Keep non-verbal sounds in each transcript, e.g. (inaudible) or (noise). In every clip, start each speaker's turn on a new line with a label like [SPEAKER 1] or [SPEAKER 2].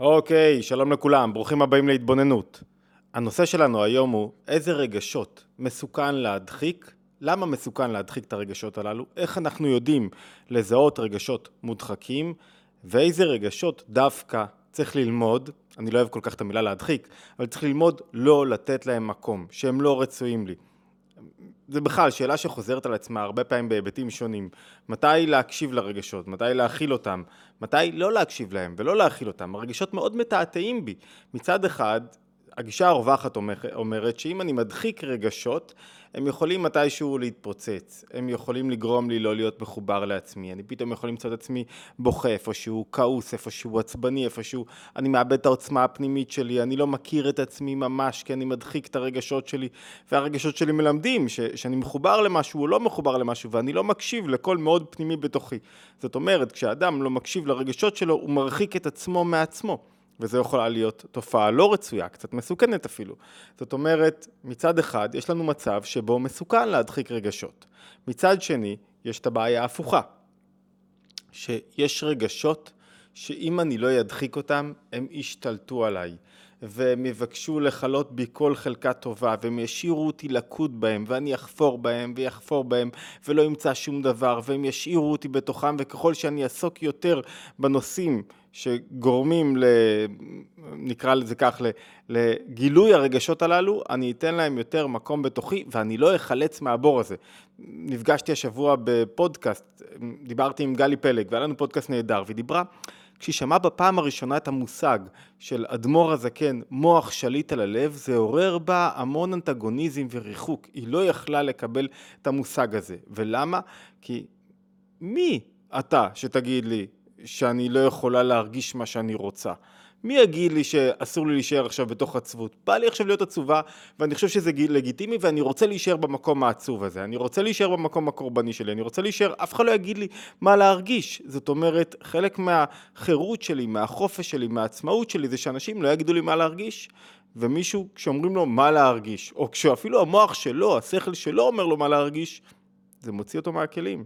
[SPEAKER 1] אוקיי, שלום לכולם, ברוכים הבאים להתבוננות. הנושא שלנו היום הוא איזה רגשות מסוכן להדחיק, למה מסוכן להדחיק את הרגשות הללו, איך אנחנו יודעים לזהות רגשות מודחקים, ואיזה רגשות דווקא צריך ללמוד, אני לא אוהב כל כך את המילה להדחיק, אבל צריך ללמוד לא לתת להם מקום, שהם לא רצויים לי. זה בכלל שאלה שחוזרת על עצמה הרבה פעמים בהיבטים שונים. מתי להקשיב לרגשות, מתי להכיל אותם, מתי לא להקשיב להם ולא להכיל אותם. הרגשות מאוד מתעתעים בי. מצד אחד, הגישה הרווחת אומרת שאם אני מדחיק רגשות, הם יכולים מתישהו להתפוצץ, הם יכולים לגרום לי לא להיות מחובר לעצמי, אני פתאום יכול למצוא את עצמי בוכה איפשהו, כעוס איפשהו, עצבני איפשהו, אני מאבד את העוצמה הפנימית שלי, אני לא מכיר את עצמי ממש כי אני מדחיק את הרגשות שלי, והרגשות שלי מלמדים ש, שאני מחובר למשהו או לא מחובר למשהו, ואני לא מקשיב לקול מאוד פנימי בתוכי. זאת אומרת, כשאדם לא מקשיב לרגשות שלו, הוא מרחיק את עצמו מעצמו. וזו יכולה להיות תופעה לא רצויה, קצת מסוכנת אפילו. זאת אומרת, מצד אחד יש לנו מצב שבו מסוכן להדחיק רגשות. מצד שני, יש את הבעיה ההפוכה, שיש רגשות שאם אני לא אדחיק אותם, הם ישתלטו עליי. והם יבקשו לכלות בי כל חלקה טובה, והם ישאירו אותי לקוד בהם, ואני אחפור בהם ויחפור בהם, ולא אמצא שום דבר, והם ישאירו אותי בתוכם, וככל שאני אעסוק יותר בנושאים שגורמים ל... נקרא לזה כך, לגילוי הרגשות הללו, אני אתן להם יותר מקום בתוכי ואני לא אחלץ מהבור הזה. נפגשתי השבוע בפודקאסט, דיברתי עם גלי פלג והיה לנו פודקאסט נהדר, והיא דיברה, כשהיא שמעה בפעם הראשונה את המושג של אדמו"ר הזקן, מוח שליט על הלב, זה עורר בה המון אנטגוניזם וריחוק. היא לא יכלה לקבל את המושג הזה. ולמה? כי מי אתה שתגיד לי שאני לא יכולה להרגיש מה שאני רוצה. מי יגיד לי שאסור לי להישאר עכשיו בתוך עצבות? בא לי עכשיו להיות עצובה ואני חושב שזה לגיטימי ואני רוצה להישאר במקום העצוב הזה, אני רוצה להישאר במקום הקורבני שלי, אני רוצה להישאר, אף אחד לא יגיד לי מה להרגיש. זאת אומרת, חלק מהחירות שלי, מהחופש שלי, מהעצמאות שלי, זה שאנשים לא יגידו לי מה להרגיש. ומישהו, כשאומרים לו מה להרגיש, או כשאפילו המוח שלו, השכל שלו אומר לו מה להרגיש, זה מוציא אותו מהכלים.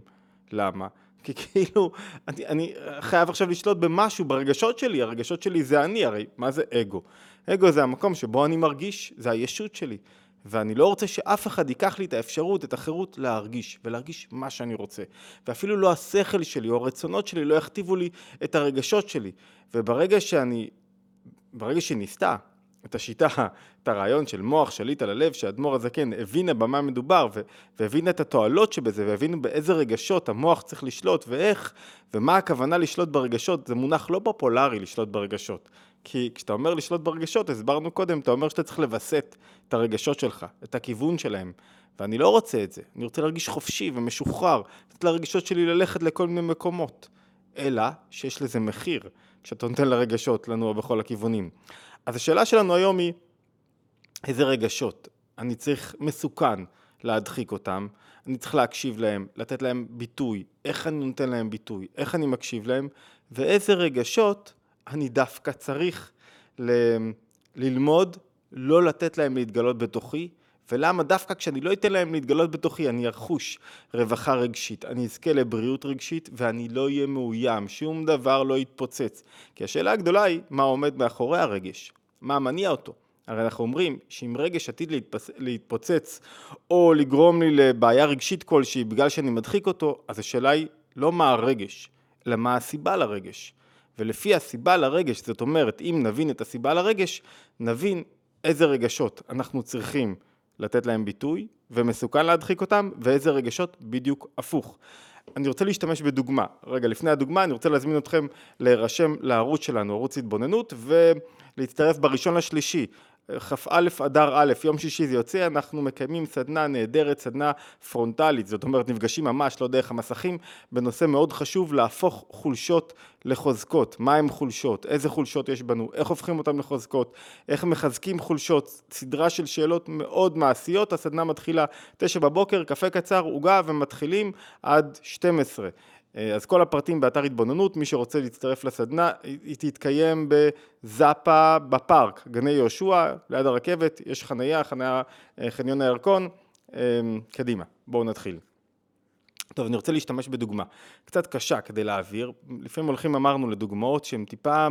[SPEAKER 1] למה? כי כאילו, אני, אני חייב עכשיו לשלוט במשהו, ברגשות שלי, הרגשות שלי זה אני, הרי מה זה אגו? אגו זה המקום שבו אני מרגיש, זה הישות שלי. ואני לא רוצה שאף אחד ייקח לי את האפשרות, את החירות להרגיש, ולהרגיש מה שאני רוצה. ואפילו לא השכל שלי או הרצונות שלי לא יכתיבו לי את הרגשות שלי. וברגע שאני, ברגע שניסתה את השיטה, את הרעיון של מוח שליט על הלב, שהאדמו"ר הזקן הבינה במה מדובר והבינה את התועלות שבזה והבינה באיזה רגשות המוח צריך לשלוט ואיך ומה הכוונה לשלוט ברגשות, זה מונח לא פופולרי לשלוט ברגשות. כי כשאתה אומר לשלוט ברגשות, הסברנו קודם, אתה אומר שאתה צריך לווסת את הרגשות שלך, את הכיוון שלהם. ואני לא רוצה את זה, אני רוצה להרגיש חופשי ומשוחרר, לתת לרגשות שלי ללכת לכל מיני מקומות. אלא שיש לזה מחיר, כשאתה נותן לרגשות לנוע בכל הכיוונים. אז השאלה שלנו היום היא, איזה רגשות? אני צריך מסוכן להדחיק אותם, אני צריך להקשיב להם, לתת להם ביטוי, איך אני נותן להם ביטוי, איך אני מקשיב להם, ואיזה רגשות אני דווקא צריך ל- ללמוד לא לתת להם להתגלות בתוכי, ולמה דווקא כשאני לא אתן להם להתגלות בתוכי אני ארחוש רווחה רגשית, אני אזכה לבריאות רגשית ואני לא אהיה מאוים, שום דבר לא יתפוצץ. כי השאלה הגדולה היא מה עומד מאחורי הרגש, מה מניע אותו. הרי אנחנו אומרים שאם רגש עתיד להתפס... להתפוצץ או לגרום לי לבעיה רגשית כלשהי בגלל שאני מדחיק אותו, אז השאלה היא לא מה הרגש, אלא מה הסיבה לרגש. ולפי הסיבה לרגש, זאת אומרת, אם נבין את הסיבה לרגש, נבין איזה רגשות אנחנו צריכים לתת להם ביטוי ומסוכן להדחיק אותם, ואיזה רגשות בדיוק הפוך. אני רוצה להשתמש בדוגמה. רגע, לפני הדוגמה אני רוצה להזמין אתכם להירשם לערוץ שלנו, ערוץ התבוננות, ולהצטרף בראשון לשלישי כ"א אדר א', יום שישי זה יוצא, אנחנו מקיימים סדנה נהדרת, סדנה פרונטלית, זאת אומרת נפגשים ממש לא דרך המסכים, בנושא מאוד חשוב להפוך חולשות לחוזקות, מה הם חולשות, איזה חולשות יש בנו, איך הופכים אותם לחוזקות, איך מחזקים חולשות, סדרה של שאלות מאוד מעשיות, הסדנה מתחילה תשע בבוקר, קפה קצר, עוגה ומתחילים עד 12. אה, אז כל הפרטים באתר התבוננות, מי שרוצה להצטרף לסדנה, היא תתקיים בזאפה בפארק, גני יהושע, ליד הרכבת, יש חנייה, חניה, אה, חניון הירקון, אה, קדימה, בואו נתחיל. טוב, אני רוצה להשתמש בדוגמה קצת קשה כדי להעביר, לפעמים הולכים אמרנו לדוגמאות שהן טיפה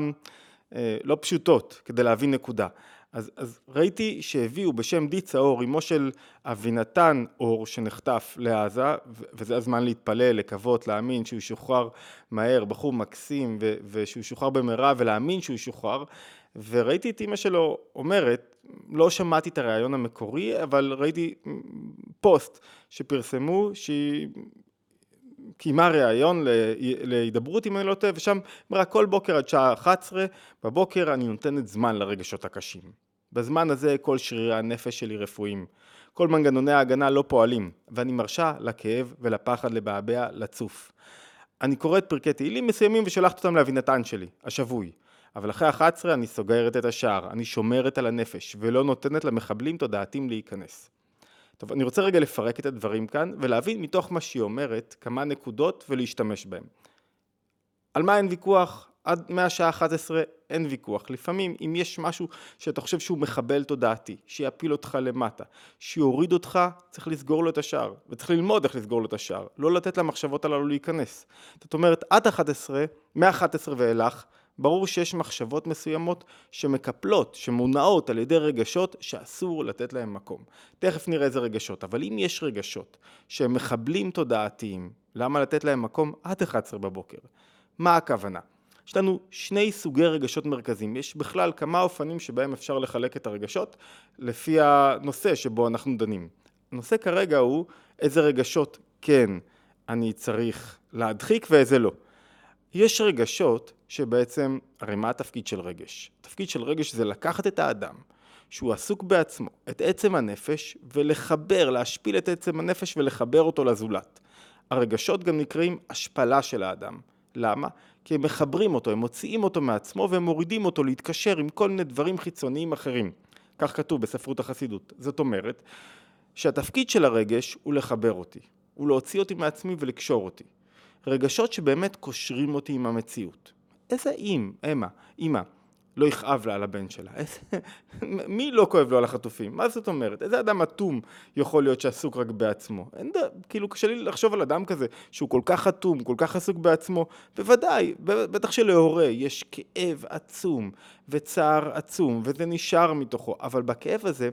[SPEAKER 1] אה, לא פשוטות כדי להבין נקודה. אז, אז ראיתי שהביאו בשם דיצה אור, אמו של אבינתן אור שנחטף לעזה, וזה הזמן להתפלל, לקוות, להאמין שהוא ישוחרר מהר, בחור מקסים, ו, ושהוא ישוחרר במהרה, ולהאמין שהוא ישוחרר. וראיתי את אימא שלו אומרת, לא שמעתי את הריאיון המקורי, אבל ראיתי פוסט שפרסמו שהיא קיימה ראיון להידברות אם אני לא טועה, ושם אמרה כל בוקר עד שעה 11 בבוקר אני נותנת זמן לרגשות הקשים. בזמן הזה כל שרירי הנפש שלי רפואיים. כל מנגנוני ההגנה לא פועלים, ואני מרשה לכאב ולפחד לבעבע לצוף. אני קוראת פרקי תהילים מסוימים ושולחת אותם לאבינתן שלי, השבוי. אבל אחרי 11 אני סוגרת את השער, אני שומרת על הנפש, ולא נותנת למחבלים תודעתיים להיכנס. טוב, אני רוצה רגע לפרק את הדברים כאן, ולהבין מתוך מה שהיא אומרת כמה נקודות ולהשתמש בהן. על מה אין ויכוח? עד מהשעה 11 אין ויכוח. לפעמים אם יש משהו שאתה חושב שהוא מחבל תודעתי, שיפיל אותך למטה, שיוריד אותך, צריך לסגור לו את השער, וצריך ללמוד איך לסגור לו את השער, לא לתת למחשבות הללו להיכנס. זאת אומרת, עד 11, מ-11 ואילך, ברור שיש מחשבות מסוימות שמקפלות, שמונעות על ידי רגשות שאסור לתת להם מקום. תכף נראה איזה רגשות, אבל אם יש רגשות שהם מחבלים תודעתיים, למה לתת להם מקום עד 11 בבוקר? מה הכוונה? יש לנו שני סוגי רגשות מרכזיים, יש בכלל כמה אופנים שבהם אפשר לחלק את הרגשות לפי הנושא שבו אנחנו דנים. הנושא כרגע הוא איזה רגשות כן אני צריך להדחיק ואיזה לא. יש רגשות שבעצם, הרי מה התפקיד של רגש? התפקיד של רגש זה לקחת את האדם שהוא עסוק בעצמו, את עצם הנפש, ולחבר, להשפיל את עצם הנפש ולחבר אותו לזולת. הרגשות גם נקראים השפלה של האדם. למה? כי הם מחברים אותו, הם מוציאים אותו מעצמו והם מורידים אותו להתקשר עם כל מיני דברים חיצוניים אחרים. כך כתוב בספרות החסידות. זאת אומרת שהתפקיד של הרגש הוא לחבר אותי, הוא להוציא אותי מעצמי ולקשור אותי. רגשות שבאמת קושרים אותי עם המציאות. איזה אם, אמה, אמא, לא יכאב לה על הבן שלה? (laughs) מי לא כואב לו על החטופים? מה זאת אומרת? איזה אדם אטום יכול להיות שעסוק רק בעצמו? אין ד... כאילו קשה לי לחשוב על אדם כזה שהוא כל כך אטום, כל כך עסוק בעצמו. בוודאי, בטח שלהורה יש כאב עצום וצער עצום וזה נשאר מתוכו, אבל בכאב הזה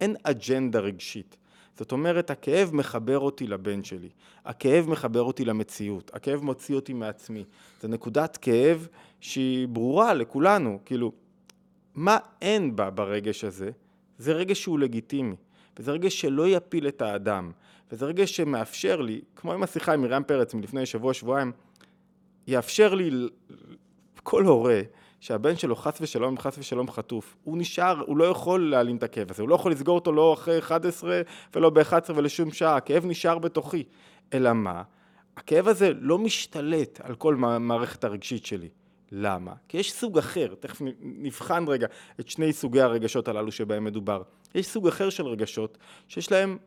[SPEAKER 1] אין אג'נדה רגשית. זאת אומרת, הכאב מחבר אותי לבן שלי, הכאב מחבר אותי למציאות, הכאב מוציא אותי מעצמי. זו נקודת כאב שהיא ברורה לכולנו, כאילו, מה אין בה ברגש הזה? זה רגש שהוא לגיטימי, וזה רגש שלא יפיל את האדם, וזה רגש שמאפשר לי, כמו עם השיחה עם מרים פרץ מלפני שבוע-שבועיים, יאפשר לי, כל הורה, שהבן שלו חס ושלום, חס ושלום חטוף, הוא נשאר, הוא לא יכול להעלים את הכאב הזה, הוא לא יכול לסגור אותו לא אחרי 11 ולא ב-11 ולשום שעה, הכאב נשאר בתוכי. אלא מה? הכאב הזה לא משתלט על כל מערכת הרגשית שלי. למה? כי יש סוג אחר, תכף נבחן רגע את שני סוגי הרגשות הללו שבהם מדובר. יש סוג אחר של רגשות שיש להם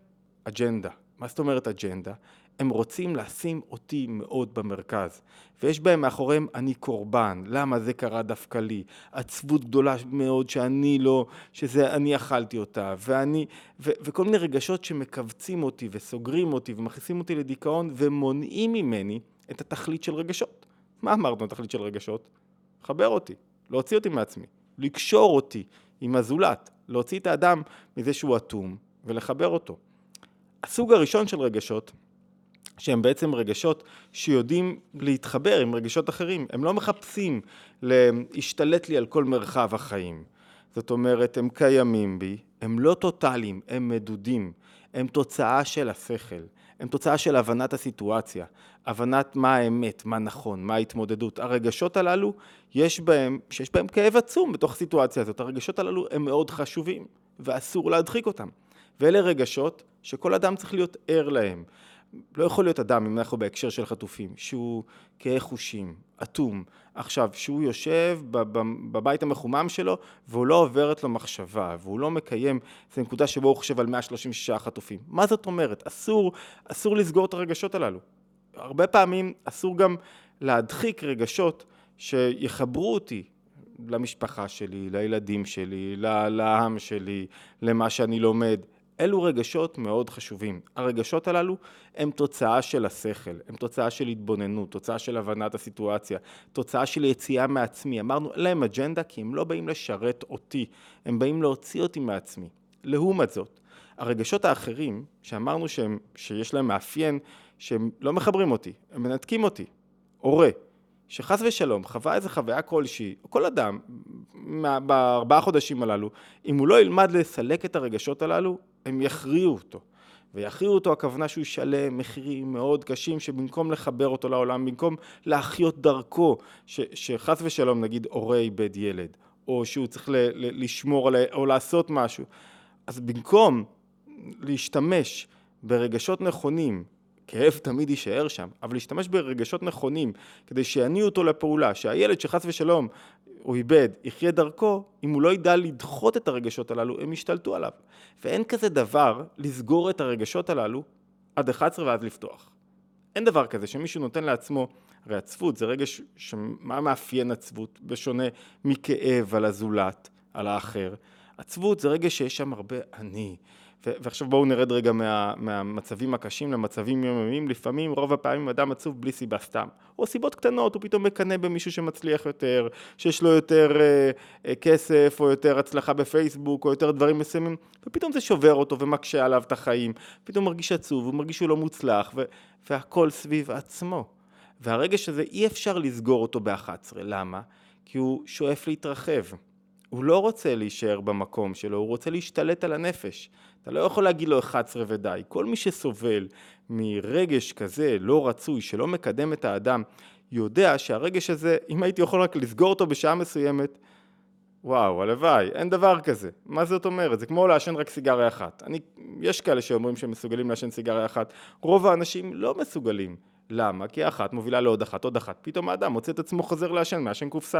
[SPEAKER 1] אג'נדה. מה זאת אומרת אג'נדה? הם רוצים לשים אותי מאוד במרכז, ויש בהם מאחוריהם אני קורבן, למה זה קרה דווקא לי, עצבות גדולה מאוד שאני לא, שזה אני אכלתי אותה, ואני, ו, וכל מיני רגשות שמכווצים אותי וסוגרים אותי ומכניסים אותי לדיכאון ומונעים ממני את התכלית של רגשות. מה אמרנו התכלית של רגשות? לחבר אותי, להוציא אותי מעצמי, לקשור אותי עם הזולת, להוציא את האדם מזה שהוא אטום ולחבר אותו. הסוג הראשון של רגשות שהם בעצם רגשות שיודעים להתחבר עם רגשות אחרים, הם לא מחפשים להשתלט לי על כל מרחב החיים. זאת אומרת, הם קיימים בי, הם לא טוטאליים, הם מדודים, הם תוצאה של השכל, הם תוצאה של הבנת הסיטואציה, הבנת מה האמת, מה נכון, מה ההתמודדות. הרגשות הללו, יש בהם, שיש בהם כאב עצום בתוך הסיטואציה הזאת, הרגשות הללו הם מאוד חשובים, ואסור להדחיק אותם. ואלה רגשות שכל אדם צריך להיות ער להם. לא יכול להיות אדם, אם אנחנו בהקשר של חטופים, שהוא כהה חושים, אטום, עכשיו, שהוא יושב בבית המחומם שלו והוא לא עוברת לו מחשבה, והוא לא מקיים, זו נקודה שבו הוא חושב על 136 חטופים. מה זאת אומרת? אסור, אסור לסגור את הרגשות הללו. הרבה פעמים אסור גם להדחיק רגשות שיחברו אותי למשפחה שלי, לילדים שלי, לעם שלי, למה שאני לומד. אלו רגשות מאוד חשובים. הרגשות הללו הם תוצאה של השכל, הם תוצאה של התבוננות, תוצאה של הבנת הסיטואציה, תוצאה של יציאה מעצמי. אמרנו, אין להם אג'נדה כי הם לא באים לשרת אותי, הם באים להוציא אותי מעצמי. לעומת זאת, הרגשות האחרים, שאמרנו שהם, שיש להם מאפיין שהם לא מחברים אותי, הם מנתקים אותי, הורה, שחס ושלום חווה איזה חוויה כלשהי, או כל אדם, בארבעה חודשים הללו, אם הוא לא ילמד לסלק את הרגשות הללו, הם יכריעו אותו. ויכריעו אותו הכוונה שהוא ישלם מחירים מאוד קשים שבמקום לחבר אותו לעולם, במקום להחיות דרכו, ש, שחס ושלום נגיד הורה איבד ילד, או שהוא צריך ל, ל, לשמור עליה, או לעשות משהו, אז במקום להשתמש ברגשות נכונים כאב תמיד יישאר שם, אבל להשתמש ברגשות נכונים כדי שיניעו אותו לפעולה, שהילד שחס ושלום הוא איבד, יחיה דרכו, אם הוא לא ידע לדחות את הרגשות הללו, הם ישתלטו עליו. ואין כזה דבר לסגור את הרגשות הללו עד 11 ואז לפתוח. אין דבר כזה שמישהו נותן לעצמו, הרי עצבות זה רגש, מה מאפיין עצבות בשונה מכאב על הזולת, על האחר? עצבות זה רגש שיש שם הרבה אני, ועכשיו בואו נרד רגע מה, מהמצבים הקשים למצבים יומיומיים, לפעמים רוב הפעמים אדם עצוב בלי סיבה סתם, או סיבות קטנות, הוא פתאום מקנא במישהו שמצליח יותר, שיש לו יותר אה, אה, כסף, או יותר הצלחה בפייסבוק, או יותר דברים מסוימים, ופתאום זה שובר אותו ומקשה עליו את החיים, פתאום מרגיש עצוב, הוא מרגיש שהוא לא מוצלח, ו, והכל סביב עצמו. והרגש הזה אי אפשר לסגור אותו ב-11, למה? כי הוא שואף להתרחב. הוא לא רוצה להישאר במקום שלו, הוא רוצה להשתלט על הנפש. אתה לא יכול להגיד לו 11 ודי. כל מי שסובל מרגש כזה לא רצוי, שלא מקדם את האדם, יודע שהרגש הזה, אם הייתי יכול רק לסגור אותו בשעה מסוימת, וואו, הלוואי, אין דבר כזה. מה זאת אומרת? זה כמו לעשן רק סיגריה אחת. אני, יש כאלה שאומרים שהם מסוגלים לעשן סיגריה אחת. רוב האנשים לא מסוגלים. למה? כי אחת מובילה לעוד אחת, עוד אחת. פתאום האדם מוצא את עצמו חוזר לעשן, מעשן קופסה.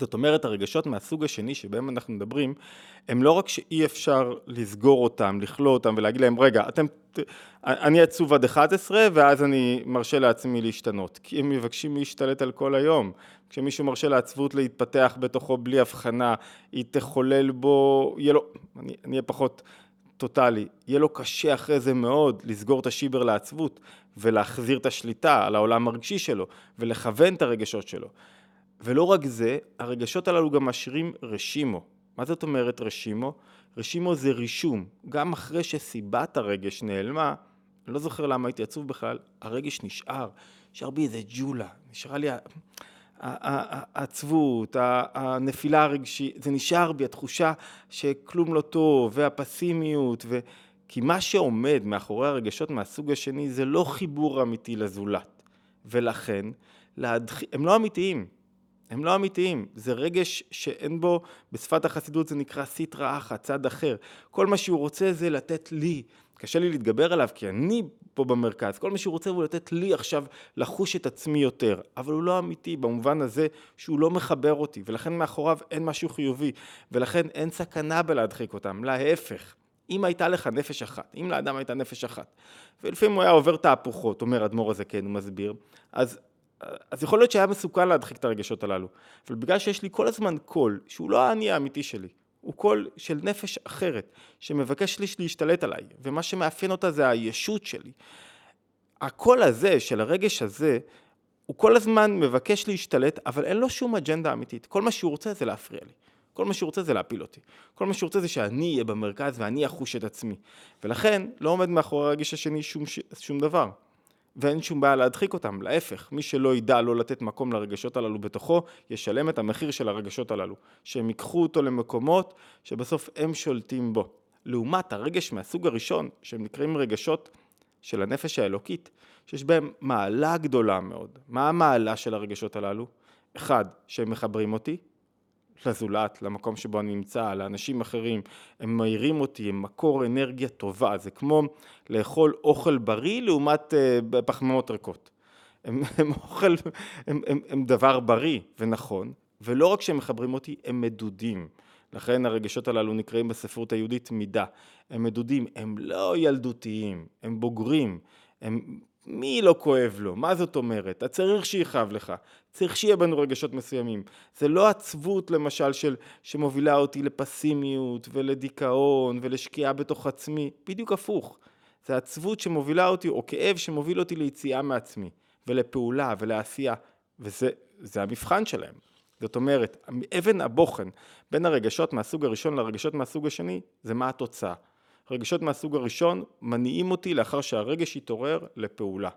[SPEAKER 1] זאת אומרת הרגשות מהסוג השני שבהם אנחנו מדברים הם לא רק שאי אפשר לסגור אותם, לכלוא אותם ולהגיד להם רגע אתם, אני עצוב עד 11 ואז אני מרשה לעצמי להשתנות. כי הם מבקשים להשתלט על כל היום. כשמישהו מרשה לעצבות להתפתח בתוכו בלי הבחנה היא תחולל בו, יהיה לו, אני אהיה פחות טוטאלי, יהיה לו קשה אחרי זה מאוד לסגור את השיבר לעצבות ולהחזיר את השליטה על העולם הרגשי שלו ולכוון את הרגשות שלו ולא רק זה, הרגשות הללו גם משאירים רשימו. מה זאת אומרת רשימו? רשימו זה רישום. גם אחרי שסיבת הרגש נעלמה, אני לא זוכר למה הייתי עצוב בכלל, הרגש נשאר. נשאר בי איזה ג'ולה, נשארה לי העצבות, הנפילה הרגשית, זה נשאר בי, התחושה שכלום לא טוב, והפסימיות, ו... כי מה שעומד מאחורי הרגשות מהסוג השני זה לא חיבור אמיתי לזולת. ולכן, להדח... הם לא אמיתיים. הם לא אמיתיים, זה רגש שאין בו, בשפת החסידות זה נקרא סיטרא אחא, צד אחר. כל מה שהוא רוצה זה לתת לי. קשה לי להתגבר עליו כי אני פה במרכז, כל מה שהוא רוצה הוא לתת לי עכשיו לחוש את עצמי יותר, אבל הוא לא אמיתי במובן הזה שהוא לא מחבר אותי, ולכן מאחוריו אין משהו חיובי, ולכן אין סכנה בלהדחיק אותם, להפך. אם הייתה לך נפש אחת, אם לאדם הייתה נפש אחת, ולפעמים הוא היה עובר תהפוכות, אומר אדמו"ר הזקן, הוא מסביר, אז אז יכול להיות שהיה מסוכן להדחיק את הרגשות הללו, אבל בגלל שיש לי כל הזמן קול, שהוא לא האני האמיתי שלי, הוא קול של נפש אחרת, שמבקש לי להשתלט עליי, ומה שמאפיין אותה זה הישות שלי. הקול הזה, של הרגש הזה, הוא כל הזמן מבקש להשתלט, אבל אין לו שום אג'נדה אמיתית. כל מה שהוא רוצה זה להפריע לי. כל מה שהוא רוצה זה להפיל אותי. כל מה שהוא רוצה זה שאני אהיה במרכז ואני אחוש את עצמי. ולכן לא עומד מאחורי הרגש השני שום, שום דבר. ואין שום בעיה להדחיק אותם, להפך, מי שלא ידע לא לתת מקום לרגשות הללו בתוכו, ישלם את המחיר של הרגשות הללו, שהם ייקחו אותו למקומות שבסוף הם שולטים בו. לעומת הרגש מהסוג הראשון, שהם נקראים רגשות של הנפש האלוקית, שיש בהם מעלה גדולה מאוד. מה המעלה של הרגשות הללו? אחד, שהם מחברים אותי, לזולת, למקום שבו אני נמצא, לאנשים אחרים, הם מאירים אותי, הם מקור אנרגיה טובה, זה כמו לאכול אוכל בריא לעומת uh, פחמימות ריקות. הם, (laughs) הם אוכל, הם, הם, הם דבר בריא ונכון, ולא רק שהם מחברים אותי, הם מדודים. לכן הרגשות הללו נקראים בספרות היהודית מידה. הם מדודים, הם לא ילדותיים, הם בוגרים, הם מי לא כואב לו? מה זאת אומרת? אתה צריך שיכאב לך, צריך שיהיה בנו רגשות מסוימים. זה לא עצבות למשל של, שמובילה אותי לפסימיות ולדיכאון ולשקיעה בתוך עצמי, בדיוק הפוך. זה עצבות שמובילה אותי, או כאב שמוביל אותי ליציאה מעצמי, ולפעולה ולעשייה, וזה המבחן שלהם. זאת אומרת, אבן הבוחן בין הרגשות מהסוג הראשון לרגשות מהסוג השני, זה מה התוצאה. רגשות מהסוג הראשון מניעים אותי לאחר שהרגש יתעורר לפעולה,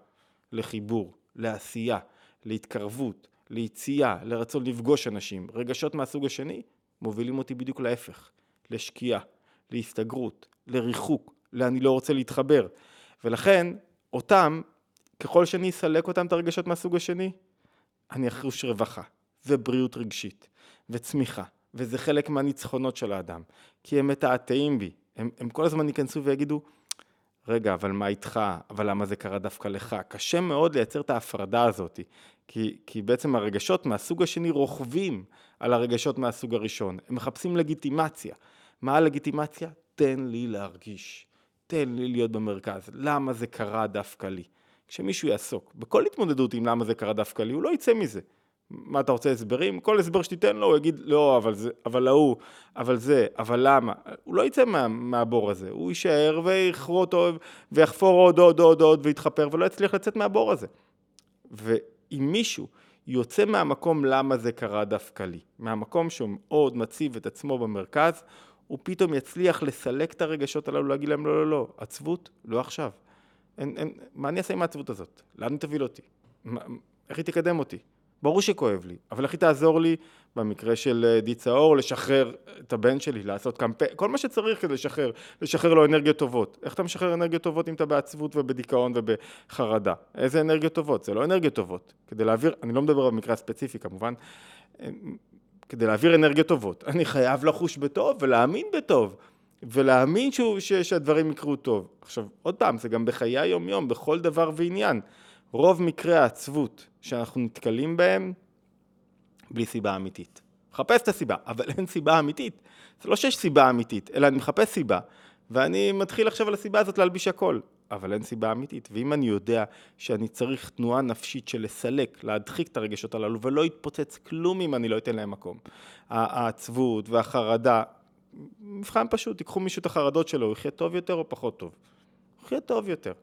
[SPEAKER 1] לחיבור, לעשייה, להתקרבות, ליציאה, לרצון לפגוש אנשים. רגשות מהסוג השני מובילים אותי בדיוק להפך, לשקיעה, להסתגרות, לריחוק, לאני לא רוצה להתחבר. ולכן, אותם, ככל שאני אסלק אותם את הרגשות מהסוג השני, אני אחוש רווחה, ובריאות רגשית, וצמיחה, וזה חלק מהניצחונות של האדם, כי הם מתעתעים בי, הם, הם כל הזמן ייכנסו ויגידו, רגע, אבל מה איתך? אבל למה זה קרה דווקא לך? קשה מאוד לייצר את ההפרדה הזאת, כי, כי בעצם הרגשות מהסוג השני רוכבים על הרגשות מהסוג הראשון. הם מחפשים לגיטימציה. מה הלגיטימציה? תן לי להרגיש. תן לי להיות במרכז. למה זה קרה דווקא לי? כשמישהו יעסוק בכל התמודדות עם למה זה קרה דווקא לי, הוא לא יצא מזה. מה אתה רוצה הסברים? כל הסבר שתיתן לו הוא יגיד לא, אבל זה, אבל ההוא, אבל זה, אבל למה? הוא לא יצא מה, מהבור הזה, הוא יישאר ויכרות ויחפור עוד עוד עוד עוד ויתחפר ולא יצליח לצאת מהבור הזה. ואם מישהו יוצא מהמקום למה זה קרה דווקא לי, מהמקום שהוא מאוד מציב את עצמו במרכז, הוא פתאום יצליח לסלק את הרגשות הללו, להגיד להם לא לא לא, עצבות, לא עכשיו. אין, אין, מה אני אעשה עם העצבות הזאת? לאן היא תוביל אותי? מה, איך היא תקדם אותי? ברור שכואב לי, אבל היא תעזור לי במקרה של אה, די צהור לשחרר את הבן שלי, לעשות קמפיין, כל מה שצריך כדי לשחרר, לשחרר לו אנרגיות טובות. איך אתה משחרר אנרגיות טובות אם אתה בעצבות ובדיכאון ובחרדה? איזה אנרגיות טובות? זה לא אנרגיות טובות. כדי להעביר, אני לא מדבר במקרה הספציפי כמובן, אה, כדי להעביר אנרגיות טובות, אני חייב לחוש בטוב ולהאמין בטוב. ולהאמין שהוא, ש, שהדברים יקרו טוב. עכשיו, עוד פעם, זה גם בחיי היום-יום, בכל דבר ועניין. רוב מקרי העצבות שאנחנו נתקלים בהם, בלי סיבה אמיתית. מחפש את הסיבה, אבל אין סיבה אמיתית. זה לא שיש סיבה אמיתית, אלא אני מחפש סיבה, ואני מתחיל עכשיו על הסיבה הזאת להלביש הכל. אבל אין סיבה אמיתית. ואם אני יודע שאני צריך תנועה נפשית של לסלק, להדחיק את הרגשות הללו, ולא יתפוצץ כלום אם אני לא אתן להם מקום. העצבות והחרדה, מבחן פשוט, תיקחו מישהו את החרדות שלו, הוא יחיה טוב יותר או פחות טוב? הוא יחיה טוב יותר.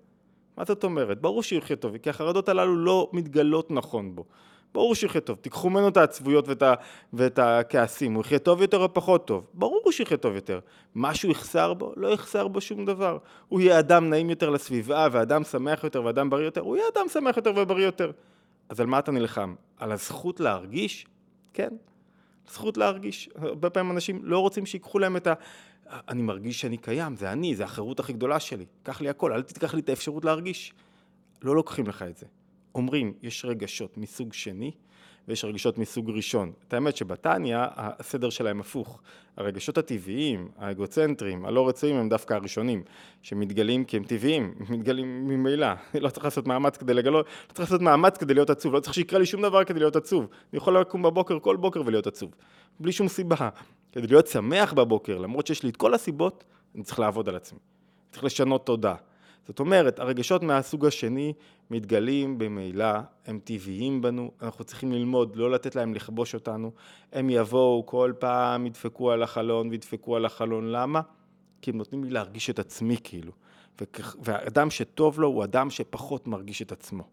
[SPEAKER 1] מה זאת אומרת? ברור שהוא טוב, כי החרדות הללו לא מתגלות נכון בו. ברור שהוא טוב, תיקחו ממנו את העצבויות ואת, ה, ואת הכעסים, הוא יחיה טוב יותר או פחות טוב? ברור שהוא יחיה טוב יותר. משהו יחסר בו? לא יחסר בו שום דבר. הוא יהיה אדם נעים יותר לסביבה, ואדם שמח יותר, ואדם בריא יותר, הוא יהיה אדם שמח יותר ובריא יותר. אז על מה אתה נלחם? על הזכות להרגיש? כן. זכות להרגיש. הרבה פעמים אנשים לא רוצים שיקחו להם את ה... אני מרגיש שאני קיים, זה אני, זה החירות הכי גדולה שלי. קח לי הכל, אל תיקח לי את האפשרות להרגיש. לא לוקחים לך את זה. אומרים, יש רגשות מסוג שני ויש רגשות מסוג ראשון. את האמת שבתניא הסדר שלהם הפוך. הרגשות הטבעיים, האגוצנטריים, הלא רצויים הם דווקא הראשונים, שמתגלים כי הם טבעיים, (laughs) מתגלים ממילא. לא צריך לעשות מאמץ כדי לגלות, לא צריך לעשות מאמץ כדי להיות עצוב, לא צריך שיקרה לי שום דבר כדי להיות עצוב. אני יכול לקום בבוקר כל בוקר ולהיות עצוב, בלי שום סיבה. כדי להיות שמח בבוקר, למרות שיש לי את כל הסיבות, אני צריך לעבוד על עצמי. צריך לשנות תודה. זאת אומרת, הרגשות מהסוג השני מתגלים במילא, הם טבעיים בנו, אנחנו צריכים ללמוד, לא לתת להם לכבוש אותנו. הם יבואו כל פעם, ידפקו על החלון וידפקו על החלון. למה? כי הם נותנים לי להרגיש את עצמי כאילו. והאדם שטוב לו הוא אדם שפחות מרגיש את עצמו.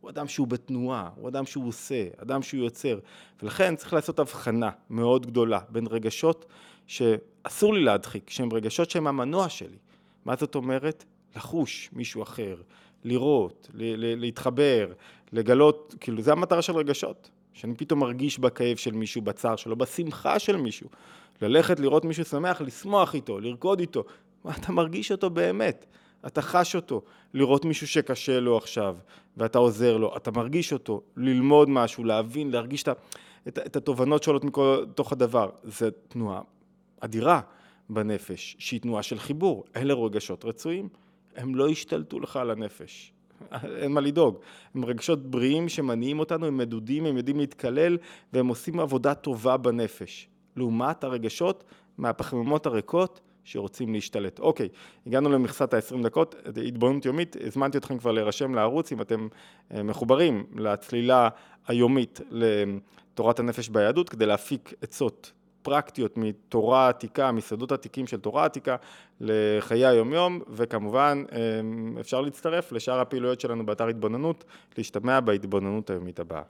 [SPEAKER 1] הוא אדם שהוא בתנועה, הוא אדם שהוא עושה, אדם שהוא יוצר. ולכן צריך לעשות הבחנה מאוד גדולה בין רגשות שאסור לי להדחיק, שהם רגשות שהם המנוע שלי. מה זאת אומרת? לחוש מישהו אחר, לראות, להתחבר, לגלות, כאילו זה המטרה של רגשות, שאני פתאום מרגיש בכאב של מישהו, בצער שלו, בשמחה של מישהו, ללכת לראות מישהו שמח, לשמוח איתו, לרקוד איתו, אתה מרגיש אותו באמת, אתה חש אותו, לראות מישהו שקשה לו עכשיו ואתה עוזר לו, אתה מרגיש אותו, ללמוד משהו, להבין, להרגיש את, את, את התובנות שעולות מתוך הדבר, זה תנועה אדירה בנפש, שהיא תנועה של חיבור, אלה רגשות רצויים. הם לא ישתלטו לך על הנפש. (laughs) אין מה לדאוג. הם רגשות בריאים שמניעים אותנו, הם מדודים, הם יודעים להתקלל והם עושים עבודה טובה בנפש. לעומת הרגשות מהפחמימות הריקות שרוצים להשתלט. אוקיי, הגענו למכסת ה-20 דקות, התבוננות יומית, הזמנתי אתכם כבר להירשם לערוץ אם אתם מחוברים לצלילה היומית לתורת הנפש ביהדות, כדי להפיק עצות פרקטיות מתורה עתיקה, מסודות עתיקים של תורה עתיקה לחיי היומיום, וכמובן אפשר להצטרף לשאר הפעילויות שלנו באתר התבוננות, להשתמע בהתבוננות היומית הבאה.